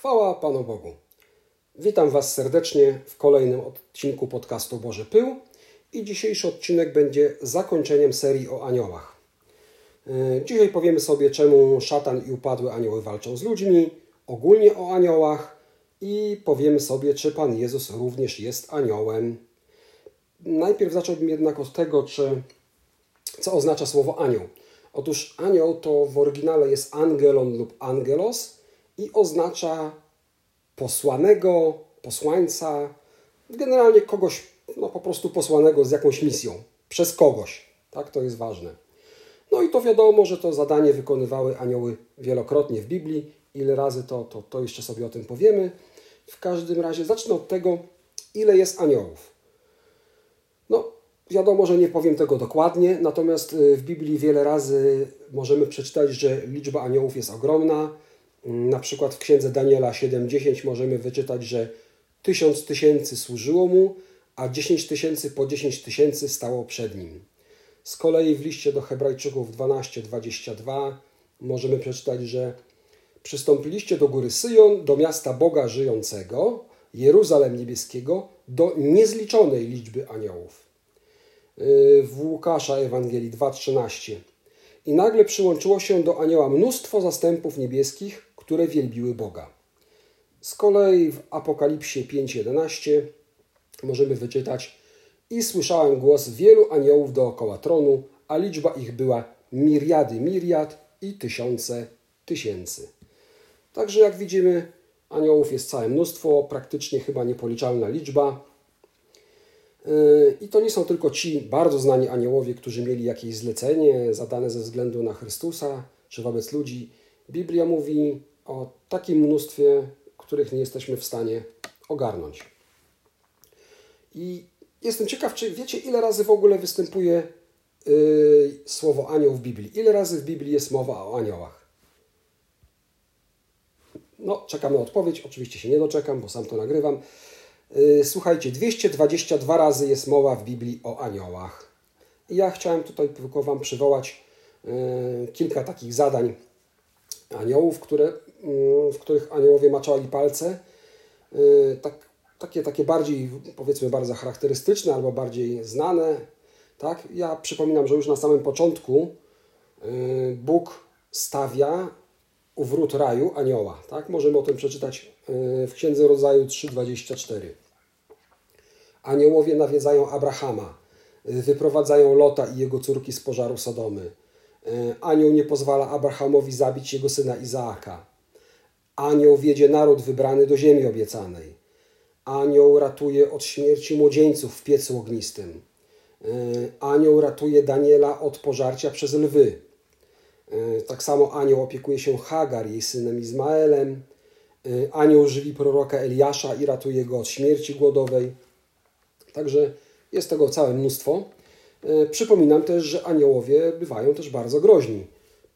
Chwała Panu Bogu. Witam Was serdecznie w kolejnym odcinku podcastu Boży Pył i dzisiejszy odcinek będzie zakończeniem serii o aniołach. E, dzisiaj powiemy sobie, czemu szatan i upadłe anioły walczą z ludźmi, ogólnie o aniołach i powiemy sobie, czy Pan Jezus również jest aniołem. Najpierw zacząłbym jednak od tego, czy, co oznacza słowo anioł. Otóż anioł to w oryginale jest angelon lub angelos i oznacza posłanego, posłańca, generalnie kogoś no, po prostu posłanego z jakąś misją, przez kogoś. Tak, to jest ważne. No i to wiadomo, że to zadanie wykonywały anioły wielokrotnie w Biblii. Ile razy to, to, to jeszcze sobie o tym powiemy. W każdym razie zacznę od tego, ile jest aniołów. No, wiadomo, że nie powiem tego dokładnie, natomiast y, w Biblii wiele razy możemy przeczytać, że liczba aniołów jest ogromna. Na przykład w księdze Daniela 7:10 możemy wyczytać, że tysiąc tysięcy służyło mu, a 10 tysięcy po 10 tysięcy stało przed nim. Z kolei w liście do Hebrajczyków 12:22 możemy przeczytać, że przystąpiliście do góry Syjon, do miasta Boga żyjącego, Jeruzalem niebieskiego, do niezliczonej liczby aniołów. Yy, w Łukasza Ewangelii 2:13 i nagle przyłączyło się do anioła mnóstwo zastępów niebieskich, które wielbiły Boga. Z kolei w Apokalipsie 5:11 możemy wyczytać i słyszałem głos wielu aniołów dookoła tronu, a liczba ich była miriady miriad i tysiące tysięcy. Także jak widzimy, aniołów jest całe mnóstwo, praktycznie chyba niepoliczalna liczba. Yy, I to nie są tylko ci bardzo znani aniołowie, którzy mieli jakieś zlecenie zadane ze względu na Chrystusa czy wobec ludzi. Biblia mówi o takim mnóstwie, których nie jesteśmy w stanie ogarnąć. I jestem ciekaw, czy wiecie, ile razy w ogóle występuje yy, słowo anioł w Biblii? Ile razy w Biblii jest mowa o aniołach? No, czekam na odpowiedź. Oczywiście się nie doczekam, bo sam to nagrywam. Yy, słuchajcie, 222 razy jest mowa w Biblii o aniołach. I ja chciałem tutaj tylko Wam przywołać yy, kilka takich zadań aniołów, które w których aniołowie maczali palce. Y, tak, takie, takie bardziej, powiedzmy, bardzo charakterystyczne albo bardziej znane. Tak? Ja przypominam, że już na samym początku y, Bóg stawia u wrót raju anioła. Tak? Możemy o tym przeczytać y, w Księdze Rodzaju 3,24. Aniołowie nawiedzają Abrahama, wyprowadzają Lota i jego córki z pożaru Sodomy. Anioł nie pozwala Abrahamowi zabić jego syna Izaaka. Anioł wiedzie naród wybrany do ziemi obiecanej. Anioł ratuje od śmierci młodzieńców w piecu ognistym. E, anioł ratuje Daniela od pożarcia przez lwy. E, tak samo anioł opiekuje się Hagar, jej synem Izmaelem. E, anioł żywi proroka Eliasza i ratuje go od śmierci głodowej. Także jest tego całe mnóstwo. Przypominam też, że aniołowie bywają też bardzo groźni.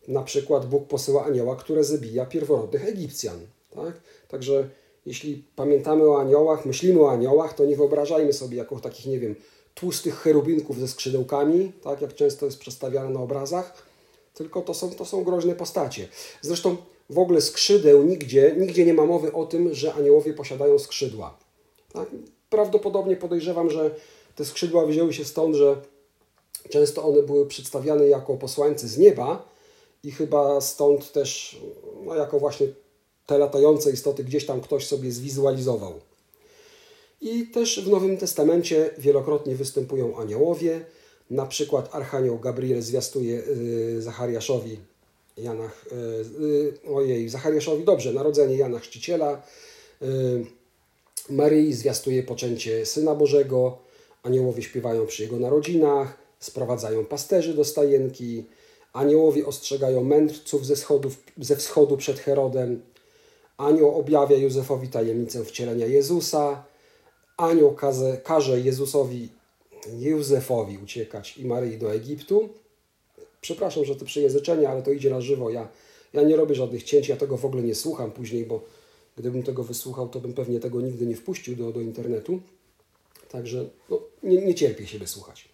Na przykład Bóg posyła anioła, które zabija pierworodnych Egipcjan. Tak? Także jeśli pamiętamy o aniołach, myślimy o aniołach, to nie wyobrażajmy sobie jako takich, nie wiem, tłustych cherubinków ze skrzydełkami, tak jak często jest przedstawiane na obrazach, tylko to są, to są groźne postacie. Zresztą w ogóle skrzydeł nigdzie, nigdzie nie ma mowy o tym, że aniołowie posiadają skrzydła. Tak? Prawdopodobnie podejrzewam, że te skrzydła wzięły się stąd, że często one były przedstawiane jako posłańcy z nieba, i chyba stąd też, no jako właśnie te latające istoty, gdzieś tam ktoś sobie zwizualizował. I też w Nowym Testamencie wielokrotnie występują aniołowie. Na przykład Archanioł Gabriel zwiastuje y, Zachariaszowi Janach, y, y, ojej, Zachariaszowi dobrze, narodzenie Jana Chrzciciela. Maryi zwiastuje poczęcie Syna Bożego. Aniołowie śpiewają przy jego narodzinach, sprowadzają pasterzy do stajenki. Aniołowie ostrzegają mędrców ze, schodów, ze wschodu przed Herodem. Anioł objawia Józefowi tajemnicę wcielenia Jezusa. Anioł każe, każe Jezusowi, Józefowi uciekać i Maryi do Egiptu. Przepraszam, że to przejęzyczenie, ale to idzie na żywo. Ja, ja nie robię żadnych cięć, ja tego w ogóle nie słucham później, bo gdybym tego wysłuchał, to bym pewnie tego nigdy nie wpuścił do, do internetu. Także no, nie, nie cierpię się wysłuchać.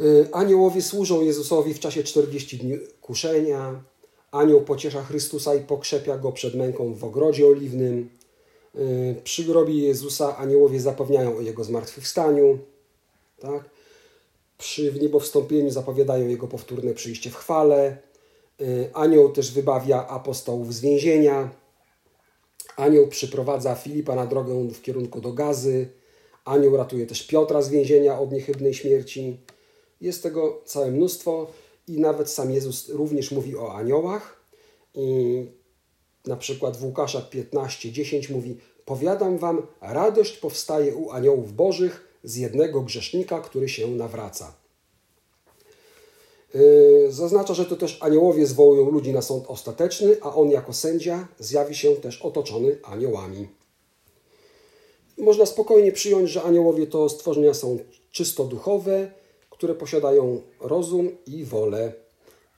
Y, aniołowie służą Jezusowi w czasie 40 dni kuszenia. Anioł pociesza Chrystusa i pokrzepia go przed męką w ogrodzie oliwnym. Y, przy grobie Jezusa aniołowie zapewniają o Jego zmartwychwstaniu. Tak? Przy wniebowstąpieniu zapowiadają Jego powtórne przyjście w chwale. Y, anioł też wybawia apostołów z więzienia. Anioł przyprowadza Filipa na drogę w kierunku do Gazy. Anioł ratuje też Piotra z więzienia od niechybnej śmierci. Jest tego całe mnóstwo i nawet sam Jezus również mówi o aniołach. I na przykład w Łukasza 15:10 mówi: Powiadam wam, radość powstaje u aniołów bożych z jednego grzesznika, który się nawraca. Yy, zaznacza, że to też aniołowie zwołują ludzi na sąd ostateczny, a on jako sędzia zjawi się też otoczony aniołami. Można spokojnie przyjąć, że aniołowie to stworzenia są czysto duchowe, które posiadają rozum i wolę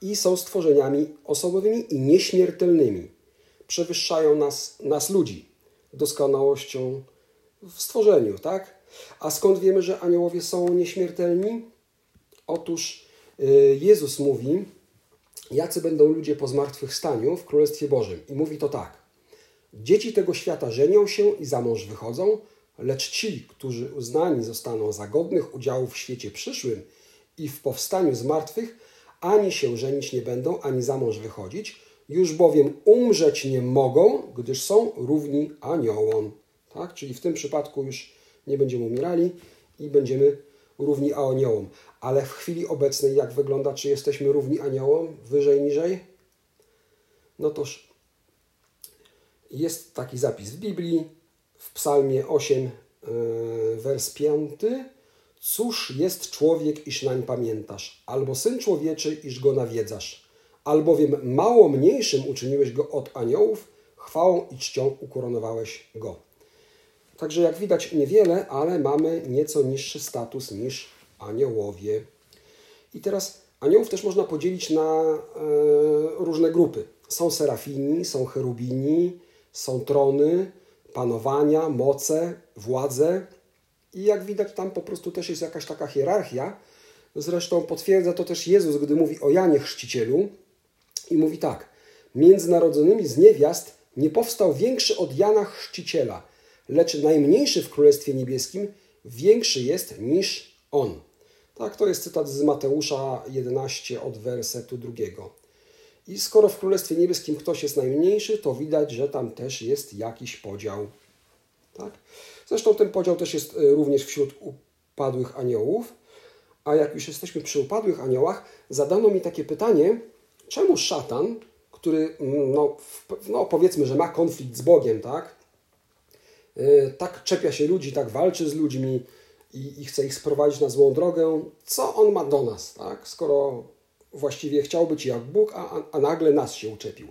i są stworzeniami osobowymi i nieśmiertelnymi. Przewyższają nas, nas ludzi doskonałością w stworzeniu, tak? A skąd wiemy, że aniołowie są nieśmiertelni? Otóż y, Jezus mówi, jacy będą ludzie po zmartwychwstaniu w Królestwie Bożym. I mówi to tak. Dzieci tego świata żenią się i za mąż wychodzą, lecz ci, którzy uznani zostaną za godnych udziału w świecie przyszłym i w powstaniu z martwych, ani się żenić nie będą, ani za mąż wychodzić, już bowiem umrzeć nie mogą, gdyż są równi aniołom. Tak? Czyli w tym przypadku już nie będziemy umierali i będziemy równi aniołom. Ale w chwili obecnej jak wygląda, czy jesteśmy równi aniołom, wyżej, niżej? No toż jest taki zapis w Biblii, w Psalmie 8, yy, wers 5. Cóż jest człowiek, iż nań pamiętasz, albo syn człowieczy, iż go nawiedzasz, albowiem mało mniejszym uczyniłeś go od aniołów, chwałą i czcią ukoronowałeś go. Także jak widać niewiele, ale mamy nieco niższy status niż aniołowie. I teraz aniołów też można podzielić na e, różne grupy. Są serafini, są cherubini, są trony, panowania, moce, władze. I jak widać, tam po prostu też jest jakaś taka hierarchia. Zresztą potwierdza to też Jezus, gdy mówi o Janie Chrzcicielu i mówi tak: Między narodzonymi z niewiast nie powstał większy od Jana Chrzciciela, lecz najmniejszy w Królestwie Niebieskim większy jest niż on. Tak, to jest cytat z Mateusza 11 od wersetu drugiego. I skoro w Królestwie Niebieskim ktoś jest najmniejszy, to widać, że tam też jest jakiś podział. Tak? Zresztą ten podział też jest e, również wśród upadłych aniołów. A jak już jesteśmy przy upadłych aniołach, zadano mi takie pytanie, czemu szatan, który mm, no, no powiedzmy, że ma konflikt z Bogiem, tak? E, tak czepia się ludzi, tak walczy z ludźmi i, i chce ich sprowadzić na złą drogę, co on ma do nas, tak? Skoro właściwie chciał być jak Bóg, a, a nagle nas się uczepił.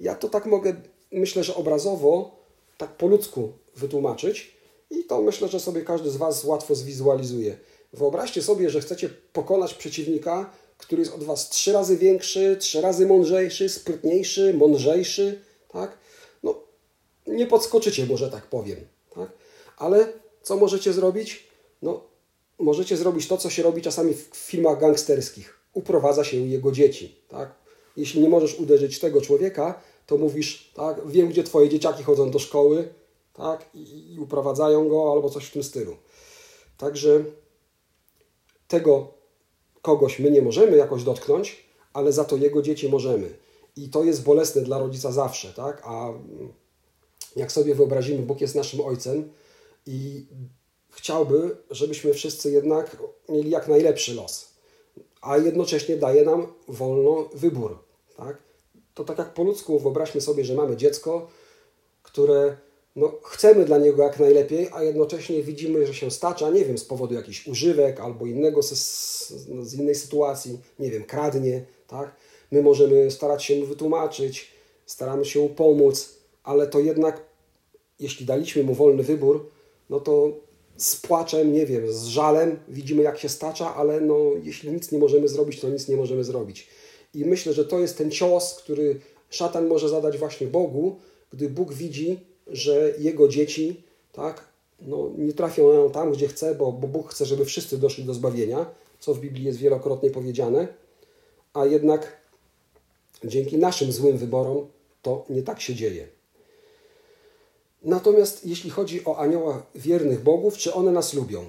Ja to tak mogę, myślę, że obrazowo, tak po ludzku wytłumaczyć i to myślę, że sobie każdy z Was łatwo zwizualizuje. Wyobraźcie sobie, że chcecie pokonać przeciwnika, który jest od Was trzy razy większy, trzy razy mądrzejszy, sprytniejszy, mądrzejszy, tak? No, nie podskoczycie, może tak powiem, tak? Ale co możecie zrobić? No, możecie zrobić to, co się robi czasami w filmach gangsterskich uprowadza się jego dzieci. Tak? Jeśli nie możesz uderzyć tego człowieka, to mówisz, tak, wiem, gdzie twoje dzieciaki chodzą do szkoły tak, i, i uprowadzają go albo coś w tym stylu. Także tego kogoś my nie możemy jakoś dotknąć, ale za to jego dzieci możemy. I to jest bolesne dla rodzica zawsze, tak? A jak sobie wyobrazimy, Bóg jest naszym ojcem i chciałby, żebyśmy wszyscy jednak mieli jak najlepszy los a jednocześnie daje nam wolno wybór. Tak? To tak jak po ludzku wyobraźmy sobie, że mamy dziecko, które no, chcemy dla niego jak najlepiej, a jednocześnie widzimy, że się stacza, nie wiem, z powodu jakichś używek albo innego z, innej sytuacji, nie wiem, kradnie, tak? My możemy starać się mu wytłumaczyć, staramy się mu pomóc, ale to jednak, jeśli daliśmy mu wolny wybór, no to z płaczem, nie wiem, z żalem, widzimy jak się stacza, ale no, jeśli nic nie możemy zrobić, to nic nie możemy zrobić. I myślę, że to jest ten cios, który szatan może zadać właśnie Bogu, gdy Bóg widzi, że jego dzieci tak, no, nie trafią tam, gdzie chce, bo, bo Bóg chce, żeby wszyscy doszli do zbawienia, co w Biblii jest wielokrotnie powiedziane, a jednak dzięki naszym złym wyborom to nie tak się dzieje. Natomiast jeśli chodzi o anioła wiernych bogów, czy one nas lubią?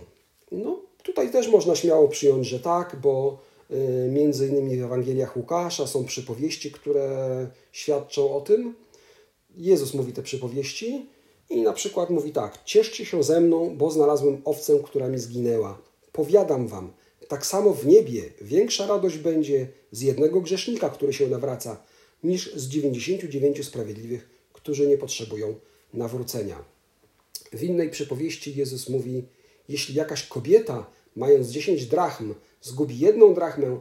No, tutaj też można śmiało przyjąć, że tak, bo y, między innymi w Ewangeliach Łukasza są przypowieści, które świadczą o tym. Jezus mówi te przypowieści i na przykład mówi tak: Cieszcie się ze mną, bo znalazłem owcę, która mi zginęła. Powiadam wam, tak samo w niebie większa radość będzie z jednego grzesznika, który się nawraca, niż z 99 sprawiedliwych, którzy nie potrzebują nawrócenia. W innej przypowieści Jezus mówi: Jeśli jakaś kobieta, mając 10 drachm, zgubi jedną drachmę,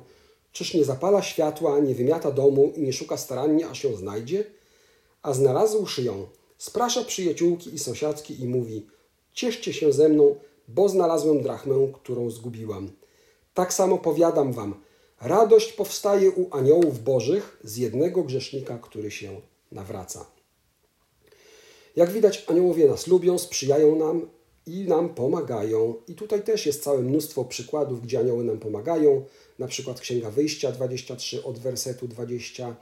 czyż nie zapala światła, nie wymiata domu i nie szuka starannie, aż ją znajdzie? A znalazłszy ją, sprasza przyjaciółki i sąsiadki i mówi: Cieszcie się ze mną, bo znalazłem drachmę, którą zgubiłam. Tak samo powiadam wam, radość powstaje u aniołów bożych z jednego grzesznika, który się nawraca. Jak widać, aniołowie nas lubią, sprzyjają nam i nam pomagają. I tutaj też jest całe mnóstwo przykładów, gdzie anioły nam pomagają. Na przykład Księga Wyjścia 23 od wersetu 20.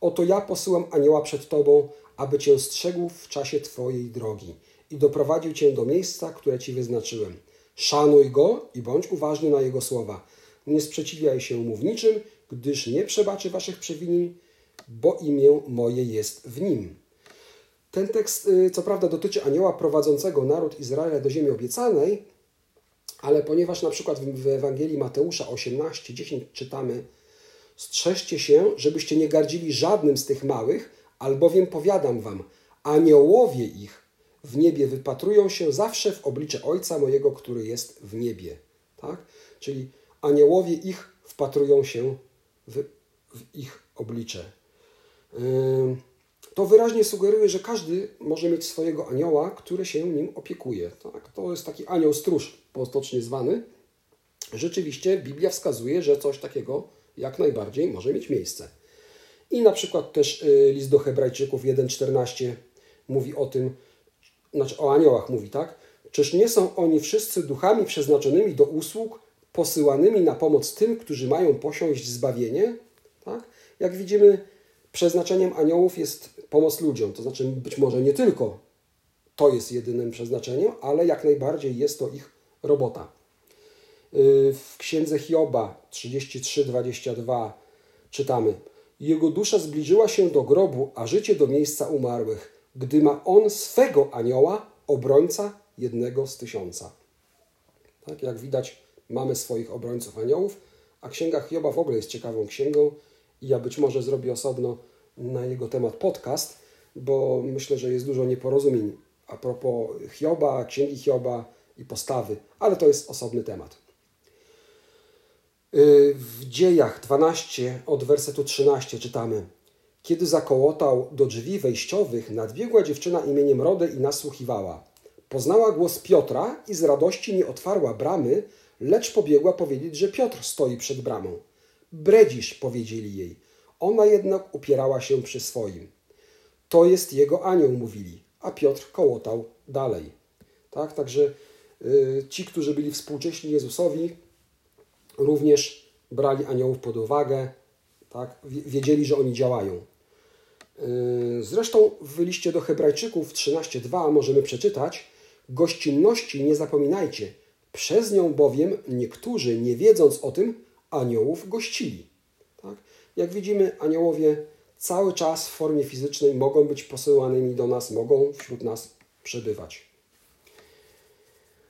Oto ja posyłam anioła przed Tobą, aby Cię strzegł w czasie Twojej drogi i doprowadził Cię do miejsca, które Ci wyznaczyłem. Szanuj Go i bądź uważny na Jego słowa. Nie sprzeciwiaj się mu w niczym, gdyż nie przebaczy Waszych przewinień, bo imię moje jest w Nim. Ten tekst, y, co prawda, dotyczy anioła prowadzącego naród Izraela do ziemi obiecanej, ale ponieważ na przykład w Ewangelii Mateusza 18:10 czytamy: Strzeżcie się, żebyście nie gardzili żadnym z tych małych, albowiem powiadam wam, aniołowie ich w niebie wypatrują się zawsze w oblicze Ojca mojego, który jest w niebie. Tak? Czyli aniołowie ich wpatrują się w, w ich oblicze. Yy to wyraźnie sugeruje, że każdy może mieć swojego anioła, który się nim opiekuje. Tak? To jest taki anioł stróż, potocznie zwany. Rzeczywiście Biblia wskazuje, że coś takiego jak najbardziej może mieć miejsce. I na przykład też y, list do Hebrajczyków 1,14 mówi o tym, znaczy o aniołach mówi, tak? Czyż nie są oni wszyscy duchami przeznaczonymi do usług, posyłanymi na pomoc tym, którzy mają posiąść zbawienie? Tak? Jak widzimy, przeznaczeniem aniołów jest pomoc ludziom. To znaczy, być może nie tylko to jest jedynym przeznaczeniem, ale jak najbardziej jest to ich robota. Y, w księdze Hioba 33:22 czytamy: Jego dusza zbliżyła się do grobu, a życie do miejsca umarłych, gdy ma on swego anioła, obrońca jednego z tysiąca. Tak jak widać, mamy swoich obrońców aniołów, a księga Hioba w ogóle jest ciekawą księgą ja być może zrobię osobno na jego temat podcast, bo myślę, że jest dużo nieporozumień a propos Hioba, księgi Hioba i postawy, ale to jest osobny temat. Y, w dziejach 12 od wersetu 13 czytamy: Kiedy zakołotał do drzwi wejściowych, nadbiegła dziewczyna imieniem Rodę i nasłuchiwała. Poznała głos Piotra i z radości nie otwarła bramy, lecz pobiegła powiedzieć, że Piotr stoi przed bramą. Bredzisz, powiedzieli jej. Ona jednak upierała się przy swoim. To jest jego anioł, mówili, a Piotr kołotał dalej. Tak, także y, ci, którzy byli współcześni Jezusowi, również brali aniołów pod uwagę, tak, wiedzieli, że oni działają. Y, zresztą w liście do Hebrajczyków 13:2 możemy przeczytać: Gościnności nie zapominajcie, przez nią bowiem niektórzy, nie wiedząc o tym, aniołów gościli. Tak? Jak widzimy, aniołowie cały czas w formie fizycznej mogą być posyłanymi do nas, mogą wśród nas przebywać.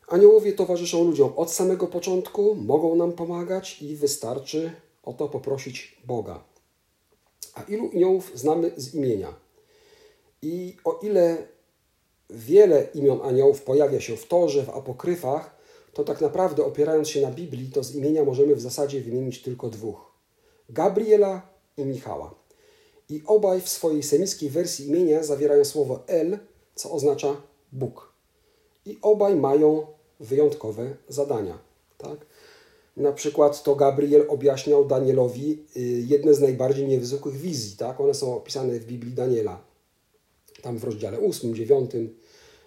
Aniołowie towarzyszą ludziom od samego początku, mogą nam pomagać i wystarczy o to poprosić Boga. A ilu aniołów znamy z imienia? I o ile wiele imion aniołów pojawia się w Torze, w apokryfach, to tak naprawdę opierając się na Biblii, to z imienia możemy w zasadzie wymienić tylko dwóch. Gabriela i Michała. I obaj w swojej semickiej wersji imienia zawierają słowo El, co oznacza Bóg. I obaj mają wyjątkowe zadania. Tak? Na przykład to Gabriel objaśniał Danielowi y, jedne z najbardziej niezwykłych wizji. Tak? One są opisane w Biblii Daniela. Tam w rozdziale 8, 9.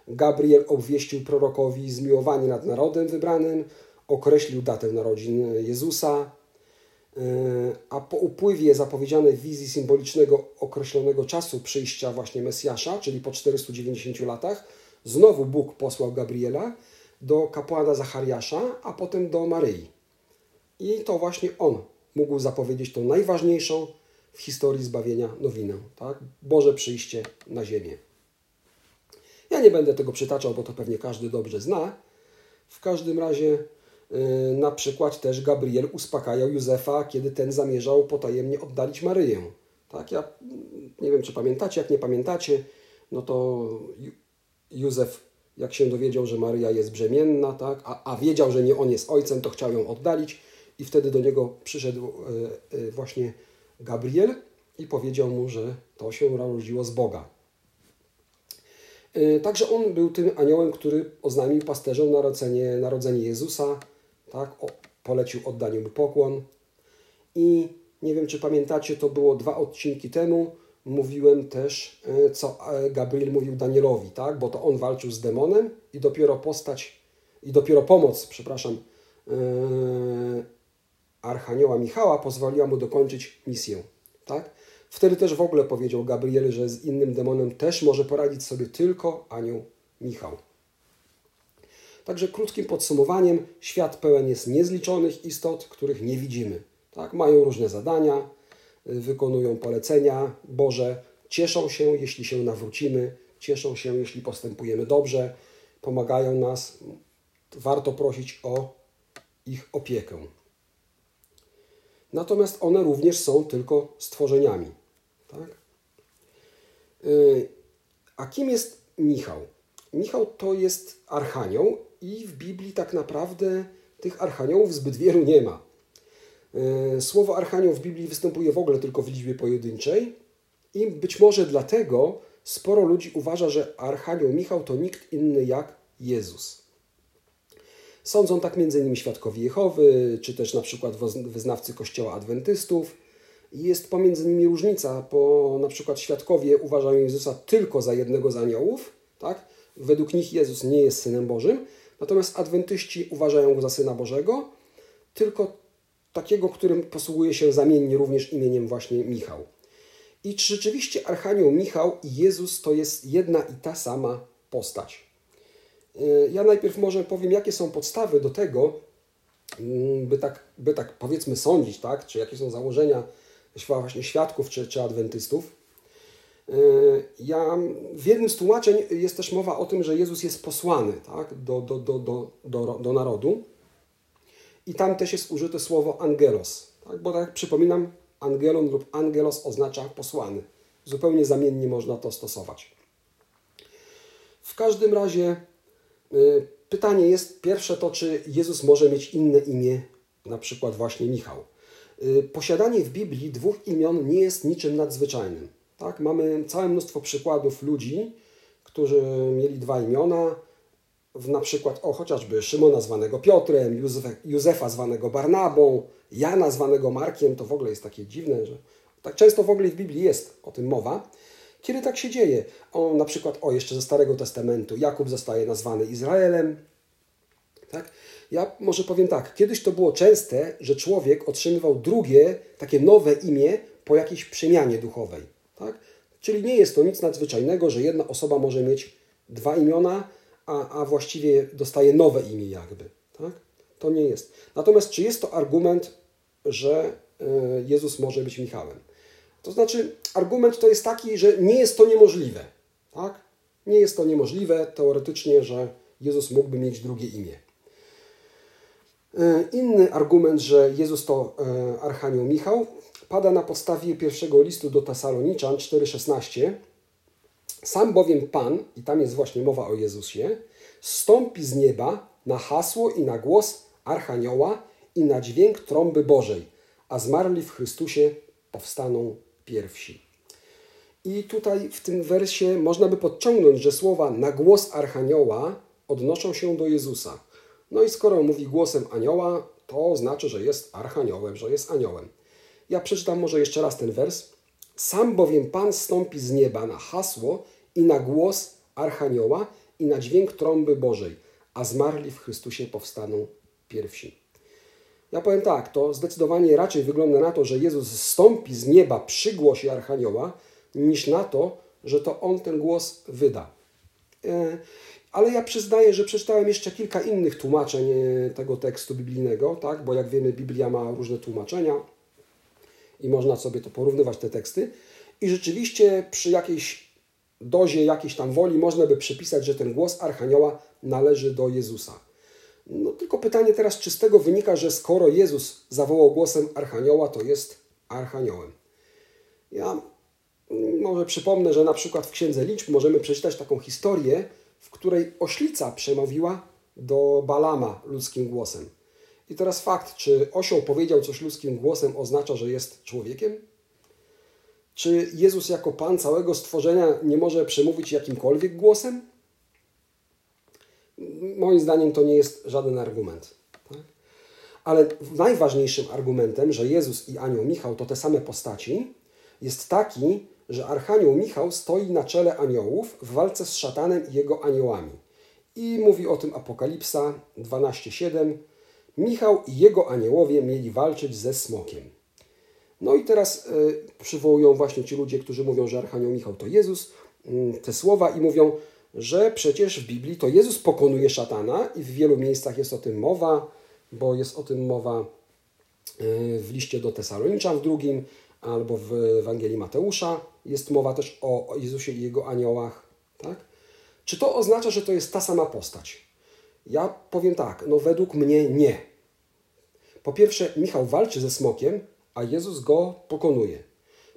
Gabriel obwieścił prorokowi zmiłowanie nad narodem wybranym, określił datę narodzin Jezusa. a po upływie zapowiedzianej wizji symbolicznego określonego czasu przyjścia właśnie Mesjasza, czyli po 490 latach, znowu Bóg posłał Gabriela do kapłana Zachariasza, a potem do Maryi. I to właśnie on mógł zapowiedzieć tą najważniejszą w historii zbawienia nowinę, tak? Boże przyjście na ziemię. Ja nie będę tego przytaczał, bo to pewnie każdy dobrze zna. W każdym razie Y, na przykład też Gabriel uspokajał Józefa, kiedy ten zamierzał potajemnie oddalić Maryję. Tak, ja nie wiem, czy pamiętacie, jak nie pamiętacie, no to Józef, jak się dowiedział, że Maryja jest brzemienna, tak, a, a wiedział, że nie on jest ojcem, to chciał ją oddalić i wtedy do niego przyszedł y, y, właśnie Gabriel i powiedział mu, że to się urodziło z Boga. Także on był tym aniołem, który oznajmił pasterzom narodzenie, narodzenie Jezusa, tak? O, polecił oddaniu mu pokłon. I nie wiem, czy pamiętacie, to było dwa odcinki temu. Mówiłem też, e, co e, Gabriel mówił Danielowi, tak? bo to on walczył z demonem i dopiero postać, i dopiero pomoc, przepraszam, yy, Archanioła Michała pozwoliła mu dokończyć misję. Tak? Wtedy też w ogóle powiedział Gabriel, że z innym demonem też może poradzić sobie tylko anioł Michał. Także krótkim podsumowaniem, świat pełen jest niezliczonych istot, których nie widzimy. Tak? Mają różne zadania, y, wykonują polecenia Boże, cieszą się, jeśli się nawrócimy, cieszą się, jeśli postępujemy dobrze, pomagają nas. Warto prosić o ich opiekę. Natomiast one również są tylko stworzeniami. Tak? Y, a kim jest Michał? Michał to jest archanioł i w Biblii tak naprawdę tych archaniołów zbyt wielu nie ma. E, słowo archanioł w Biblii występuje w ogóle tylko w liczbie pojedynczej i być może dlatego sporo ludzi uważa, że archanioł Michał to nikt inny jak Jezus. Sądzą tak m.in. świadkowie Jehowy, czy też na przykład wyznawcy kościoła adwentystów. Jest pomiędzy nimi różnica, bo na przykład świadkowie uważają Jezusa tylko za jednego z aniołów, tak? Według nich Jezus nie jest Synem Bożym, Natomiast adwentyści uważają go za Syna Bożego, tylko takiego, którym posługuje się zamiennie również imieniem właśnie Michał. I czy rzeczywiście Archanioł Michał i Jezus to jest jedna i ta sama postać? Y, ja najpierw może powiem, jakie są podstawy do tego, mm, by tak, by tak powiedzmy sądzić, tak? czy jakie są założenia właśnie świadków czy, czy adwentystów. Y, ja, w jednym z tłumaczeń jest też mowa o tym, że Jezus jest posłany tak, do, do, do, do, do, do narodu. I tam też jest użyte słowo angelos. Tak, bo tak przypominam, angelon lub angelos oznacza posłany. Zupełnie zamiennie można to stosować. W każdym razie y, pytanie jest pierwsze to, czy Jezus może mieć inne imię, na przykład właśnie Michał. Y, posiadanie w Biblii dwóch imion nie jest niczym nadzwyczajnym. Tak? Mamy całe mnóstwo przykładów ludzi, którzy mieli dwa imiona, w na przykład o chociażby Szymona zwanego Piotrem, Józefa, Józefa zwanego Barnabą, Jana zwanego Markiem, to w ogóle jest takie dziwne, że tak często w ogóle w Biblii jest o tym mowa. Kiedy tak się dzieje? O, na przykład, o jeszcze ze Starego Testamentu, Jakub zostaje nazwany Izraelem. Tak? Ja może powiem tak, kiedyś to było częste, że człowiek otrzymywał drugie, takie nowe imię po jakiejś przemianie duchowej. Tak? Czyli nie jest to nic nadzwyczajnego, że jedna osoba może mieć dwa imiona, a, a właściwie dostaje nowe imię jakby. Tak? To nie jest. Natomiast czy jest to argument, że e, Jezus może być Michałem? To znaczy, argument to jest taki, że nie jest to niemożliwe. Tak? Nie jest to niemożliwe teoretycznie, że Jezus mógłby mieć drugie imię. E, inny argument, że Jezus to e, Archanioł Michał, pada na podstawie pierwszego listu do Tesaloniczan 4,16. Sam bowiem Pan, i tam jest właśnie mowa o Jezusie, stąpi z nieba na hasło i na głos Archanioła i na dźwięk trąby Bożej, a zmarli w Chrystusie powstaną pierwsi. I tutaj w tym wersie można by podciągnąć, że słowa na głos Archanioła odnoszą się do Jezusa. No i skoro mówi głosem anioła, to znaczy, że jest archaniołem, że jest aniołem. Ja przeczytam może jeszcze raz ten wers. Sam bowiem Pan stąpi z nieba na hasło i na głos Archanioła i na dźwięk trąby Bożej, a zmarli w Chrystusie powstaną pierwsi. Ja powiem tak, to zdecydowanie raczej wygląda na to, że Jezus zstąpi z nieba przy głosie Archanioła, niż na to, że to On ten głos wyda. Ale ja przyznaję, że przeczytałem jeszcze kilka innych tłumaczeń e, tego tekstu biblijnego, tak? bo jak wiemy, Biblia ma różne tłumaczenia i można sobie to porównywać, te teksty. I rzeczywiście przy jakiejś dozie jakiejś tam woli można by przypisać, że ten głos Archanioła należy do Jezusa. No tylko pytanie teraz, czy z tego wynika, że skoro Jezus zawołał głosem Archanioła, to jest Archaniołem. Ja może przypomnę, że na przykład w Księdze Liczb możemy przeczytać taką historię, w której oślica przemówiła do Balama ludzkim głosem. I teraz fakt, czy osioł powiedział coś ludzkim głosem oznacza, że jest człowiekiem? Czy Jezus jako Pan całego stworzenia nie może przemówić jakimkolwiek głosem? Moim zdaniem to nie jest żaden argument. Tak? Ale najważniejszym argumentem, że Jezus i anioł Michał to te same postaci, jest taki, że Archanioł Michał stoi na czele aniołów w walce z szatanem i jego aniołami. I mówi o tym Apokalipsa 12:7. Michał i jego aniołowie mieli walczyć ze smokiem. No i teraz y, przywołują właśnie ci ludzie, którzy mówią, że Archanioł Michał to Jezus, y, te słowa i mówią, że przecież w Biblii to Jezus pokonuje szatana i w wielu miejscach jest o tym mowa, bo jest o tym mowa y, w liście do Tesaloniczan w drugim, albo w Ewangelii Mateusza jest mowa też o Jezusie i Jego aniołach. Tak? Czy to oznacza, że to jest ta sama postać? Ja powiem tak, no według mnie nie. Po pierwsze, Michał walczy ze smokiem, a Jezus go pokonuje.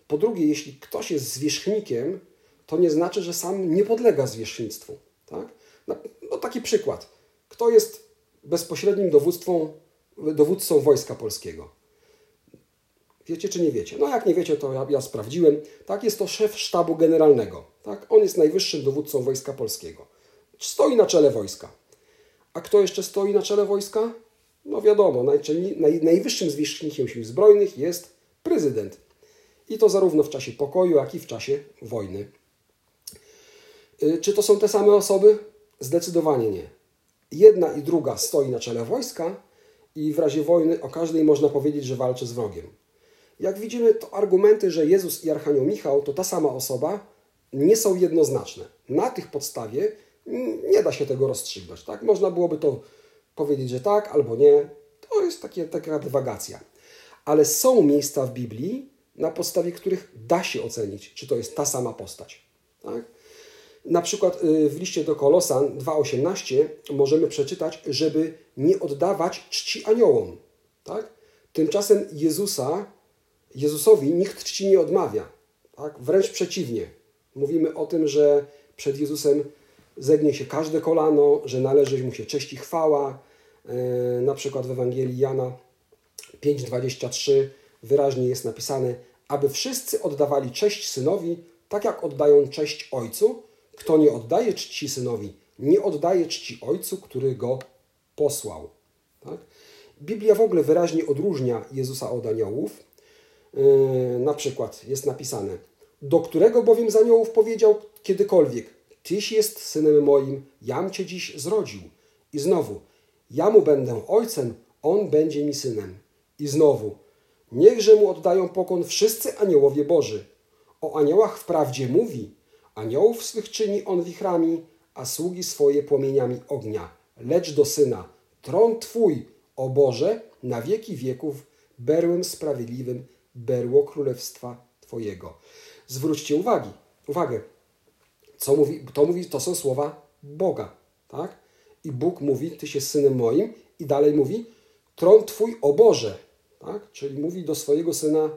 Po drugie, jeśli ktoś jest zwierzchnikiem, to nie znaczy, że sam nie podlega zwierzchnictwu. Tak? No, no taki przykład. Kto jest bezpośrednim dowódcą Wojska Polskiego? Wiecie czy nie wiecie? No jak nie wiecie, to ja, ja sprawdziłem. Tak, jest to szef sztabu generalnego. Tak? On jest najwyższym dowódcą Wojska Polskiego. Stoi na czele wojska. A kto jeszcze stoi na czele wojska? No wiadomo, naj, najwyższym zwierzchnikiem sił zbrojnych jest prezydent. I to zarówno w czasie pokoju, jak i w czasie wojny. Y, czy to są te same osoby? Zdecydowanie nie. Jedna i druga stoi na czele wojska i w razie wojny o każdej można powiedzieć, że walczy z wrogiem. Jak widzimy, to argumenty, że Jezus i Archanioł Michał to ta sama osoba, nie są jednoznaczne. Na tych podstawie nie da się tego rozstrzygnąć. Tak? Można byłoby to powiedzieć, że tak albo nie. To jest takie, taka dywagacja. Ale są miejsca w Biblii, na podstawie których da się ocenić, czy to jest ta sama postać. Tak? Na przykład y, w liście do Kolosan 2,18 możemy przeczytać, żeby nie oddawać czci aniołom. Tak? Tymczasem Jezusa Jezusowi nikt czci nie odmawia. Tak? Wręcz przeciwnie. Mówimy o tym, że przed Jezusem zegnie się każde kolano, że należy mu się cześć i chwała. E, na przykład w Ewangelii Jana 5:23 wyraźnie jest napisane, aby wszyscy oddawali cześć synowi, tak jak oddają cześć ojcu. Kto nie oddaje czci synowi, nie oddaje czci ojcu, który go posłał. Tak? Biblia w ogóle wyraźnie odróżnia Jezusa od aniołów. Yy, na przykład jest napisane, do którego bowiem z aniołów powiedział kiedykolwiek, Tyś jest synem moim, jam Cię dziś zrodził. I znowu, ja mu będę ojcem, on będzie mi synem. I znowu, niechże mu oddają pokon wszyscy aniołowie Boży. O aniołach wprawdzie mówi, aniołów swych czyni on wichrami, a sługi swoje płomieniami ognia. Lecz do syna, tron Twój, o Boże, na wieki wieków, berłem sprawiedliwym berło królestwa Twojego. Zwróćcie uwagi, uwagę, co mówi, to mówi, to są słowa Boga, tak? I Bóg mówi, Ty się synem moim i dalej mówi, tron Twój o Boże, tak? Czyli mówi do swojego syna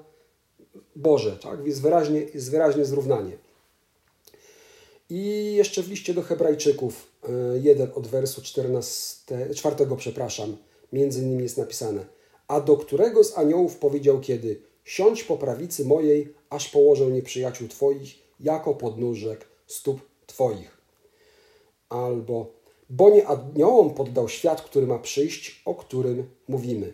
Boże, tak? Jest wyraźnie, jest wyraźnie zrównanie. I jeszcze w liście do Hebrajczyków, e, jeden od wersu 14, 4, przepraszam, między innymi jest napisane, a do którego z aniołów powiedział kiedy, Siądź po prawicy mojej, aż położę nieprzyjaciół Twoich jako podnóżek stóp Twoich. Albo, bo nie aniołom poddał świat, który ma przyjść, o którym mówimy.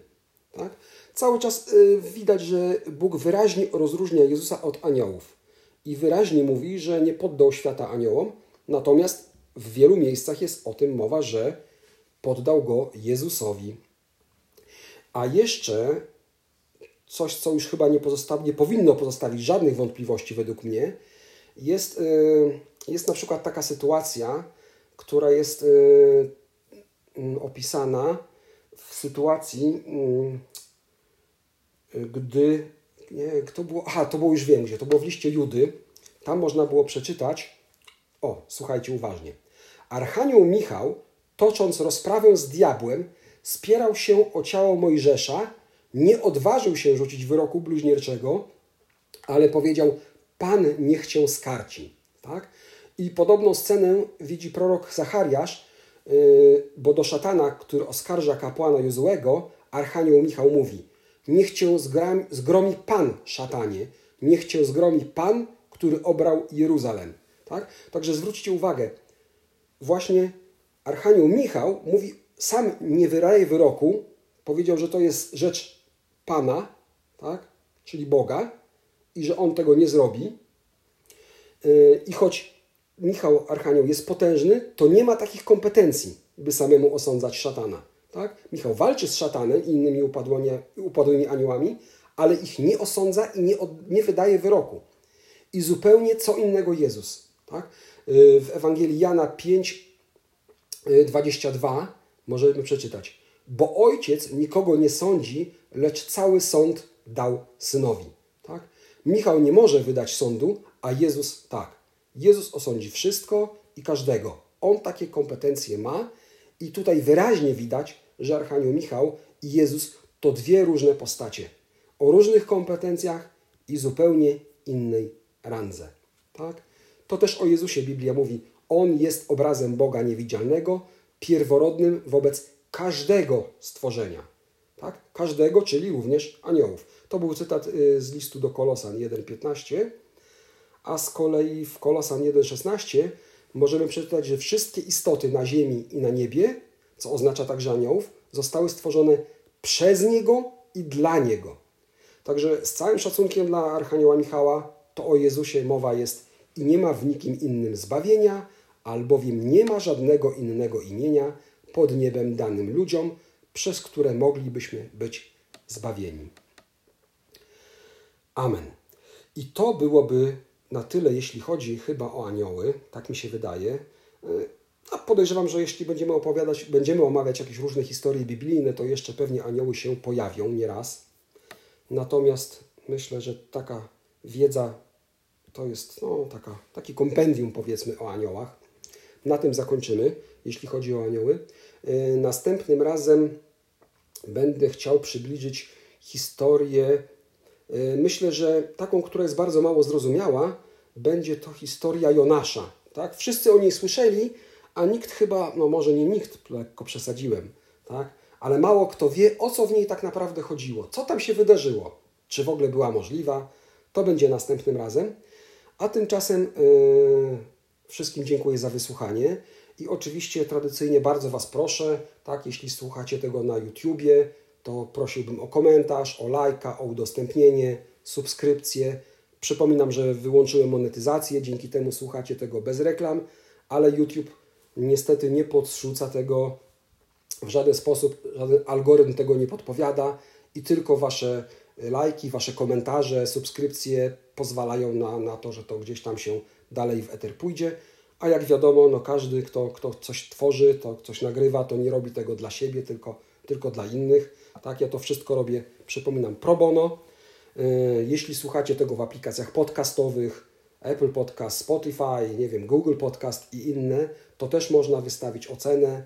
Tak? Cały czas y, widać, że Bóg wyraźnie rozróżnia Jezusa od aniołów i wyraźnie mówi, że nie poddał świata aniołom, natomiast w wielu miejscach jest o tym mowa, że poddał go Jezusowi. A jeszcze coś, co już chyba nie, pozosta- nie powinno pozostawić żadnych wątpliwości według mnie, jest, y, jest na przykład taka sytuacja, która jest y, mm, opisana w sytuacji, mm, gdy. Nie, kto było. Aha, to było już wiem gdzie. To było w liście Judy. Tam można było przeczytać. O, słuchajcie uważnie. Archanioł Michał, tocząc rozprawę z diabłem, spierał się o ciało Mojżesza, nie odważył się rzucić wyroku bluźnierczego, ale powiedział: Pan niech cię skarci. Tak? I podobną scenę widzi prorok Zachariasz, yy, bo do szatana, który oskarża kapłana Jozuego, Archanioł Michał mówi: Niech cię zgromi Pan, szatanie, niech cię zgromi Pan, który obrał Jeruzalem. Tak? Także zwróćcie uwagę, właśnie Archanioł Michał mówi, sam nie wyraje wyroku, powiedział, że to jest rzecz Pana, tak? czyli Boga, i że on tego nie zrobi. Yy, I choć Michał Archanioł jest potężny, to nie ma takich kompetencji, by samemu osądzać szatana. Tak? Michał walczy z szatanem i innymi upadłymi, aniołami, ale ich nie osądza i nie, od, nie wydaje wyroku. I zupełnie co innego Jezus. Tak? Yy, w Ewangelii Jana 5, 22 yy, możemy przeczytać. Bo ojciec nikogo nie sądzi, lecz cały sąd dał synowi. Tak? Michał nie może wydać sądu, a Jezus tak. Jezus osądzi wszystko i każdego. On takie kompetencje ma i tutaj wyraźnie widać, że Archanioł Michał i Jezus to dwie różne postacie. O różnych kompetencjach i zupełnie innej randze. Tak? To też o Jezusie Biblia mówi. On jest obrazem Boga niewidzialnego, pierworodnym wobec każdego stworzenia. Tak? Każdego, czyli również aniołów. To był cytat y, z listu do Kolosan 1,15, a z kolei w Kolosan 1,16 możemy przeczytać, że wszystkie istoty na ziemi i na niebie, co oznacza także aniołów, zostały stworzone przez Niego i dla Niego. Także z całym szacunkiem dla Archanioła Michała, to o Jezusie mowa jest i nie ma w nikim innym zbawienia, albowiem nie ma żadnego innego imienia pod niebem danym ludziom, przez które moglibyśmy być zbawieni. Amen. I to byłoby na tyle, jeśli chodzi chyba o anioły, tak mi się wydaje. A podejrzewam, że jeśli będziemy opowiadać, będziemy omawiać jakieś różne historie biblijne, to jeszcze pewnie anioły się pojawią nieraz. Natomiast myślę, że taka wiedza to jest no, taka, taki kompendium powiedzmy o aniołach. Na tym zakończymy, jeśli chodzi o anioły. E, następnym razem będę chciał przybliżyć historię, e, myślę, że taką, która jest bardzo mało zrozumiała, będzie to historia Jonasza. Tak? Wszyscy o niej słyszeli, a nikt chyba, no może nie nikt, lekko przesadziłem, tak? ale mało kto wie, o co w niej tak naprawdę chodziło, co tam się wydarzyło, czy w ogóle była możliwa. To będzie następnym razem. A tymczasem yy, wszystkim dziękuję za wysłuchanie i oczywiście tradycyjnie bardzo Was proszę, tak, jeśli słuchacie tego na YouTubie, to prosiłbym o komentarz, o lajka, o udostępnienie, subskrypcję. Przypominam, że wyłączyłem monetyzację, dzięki temu słuchacie tego bez reklam, ale YouTube niestety nie podrzuca tego w żaden sposób, żaden algorytm tego nie podpowiada i tylko Wasze lajki, Wasze komentarze, subskrypcje pozwalają na, na to, że to gdzieś tam się dalej w eter pójdzie. A jak wiadomo, no każdy, kto, kto coś tworzy, to coś nagrywa, to nie robi tego dla siebie, tylko, tylko dla innych. Tak, ja to wszystko robię, przypominam, pro bono. Y, jeśli słuchacie tego w aplikacjach podcastowych, Apple Podcast, Spotify, nie wiem, Google Podcast i inne, to też można wystawić ocenę,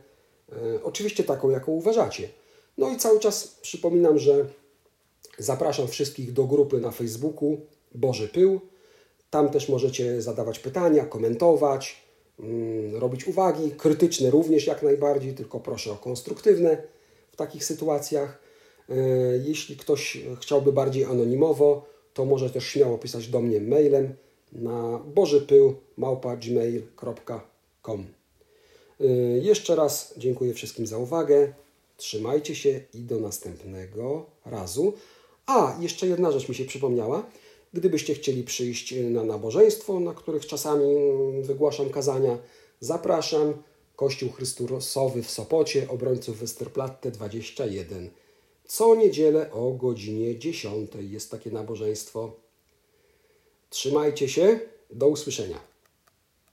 y, oczywiście taką, jaką uważacie. No i cały czas przypominam, że zapraszam wszystkich do grupy na Facebooku Boży Pył. Tam też możecie zadawać pytania, komentować, mm, robić uwagi, krytyczne również jak najbardziej, tylko proszę o konstruktywne w takich sytuacjach. E, jeśli ktoś chciałby bardziej anonimowo, to może też śmiało pisać do mnie mailem na bożypył.gmail.com e, Jeszcze raz dziękuję wszystkim za uwagę. Trzymajcie się i do następnego razu. A, jeszcze jedna rzecz mi się przypomniała. Gdybyście chcieli przyjść na nabożeństwo, na których czasami wygłaszam kazania, zapraszam. Kościół Chrystusowy w Sopocie, obrońców Westerplatte 21. Co niedzielę o godzinie 10 jest takie nabożeństwo. Trzymajcie się, do usłyszenia.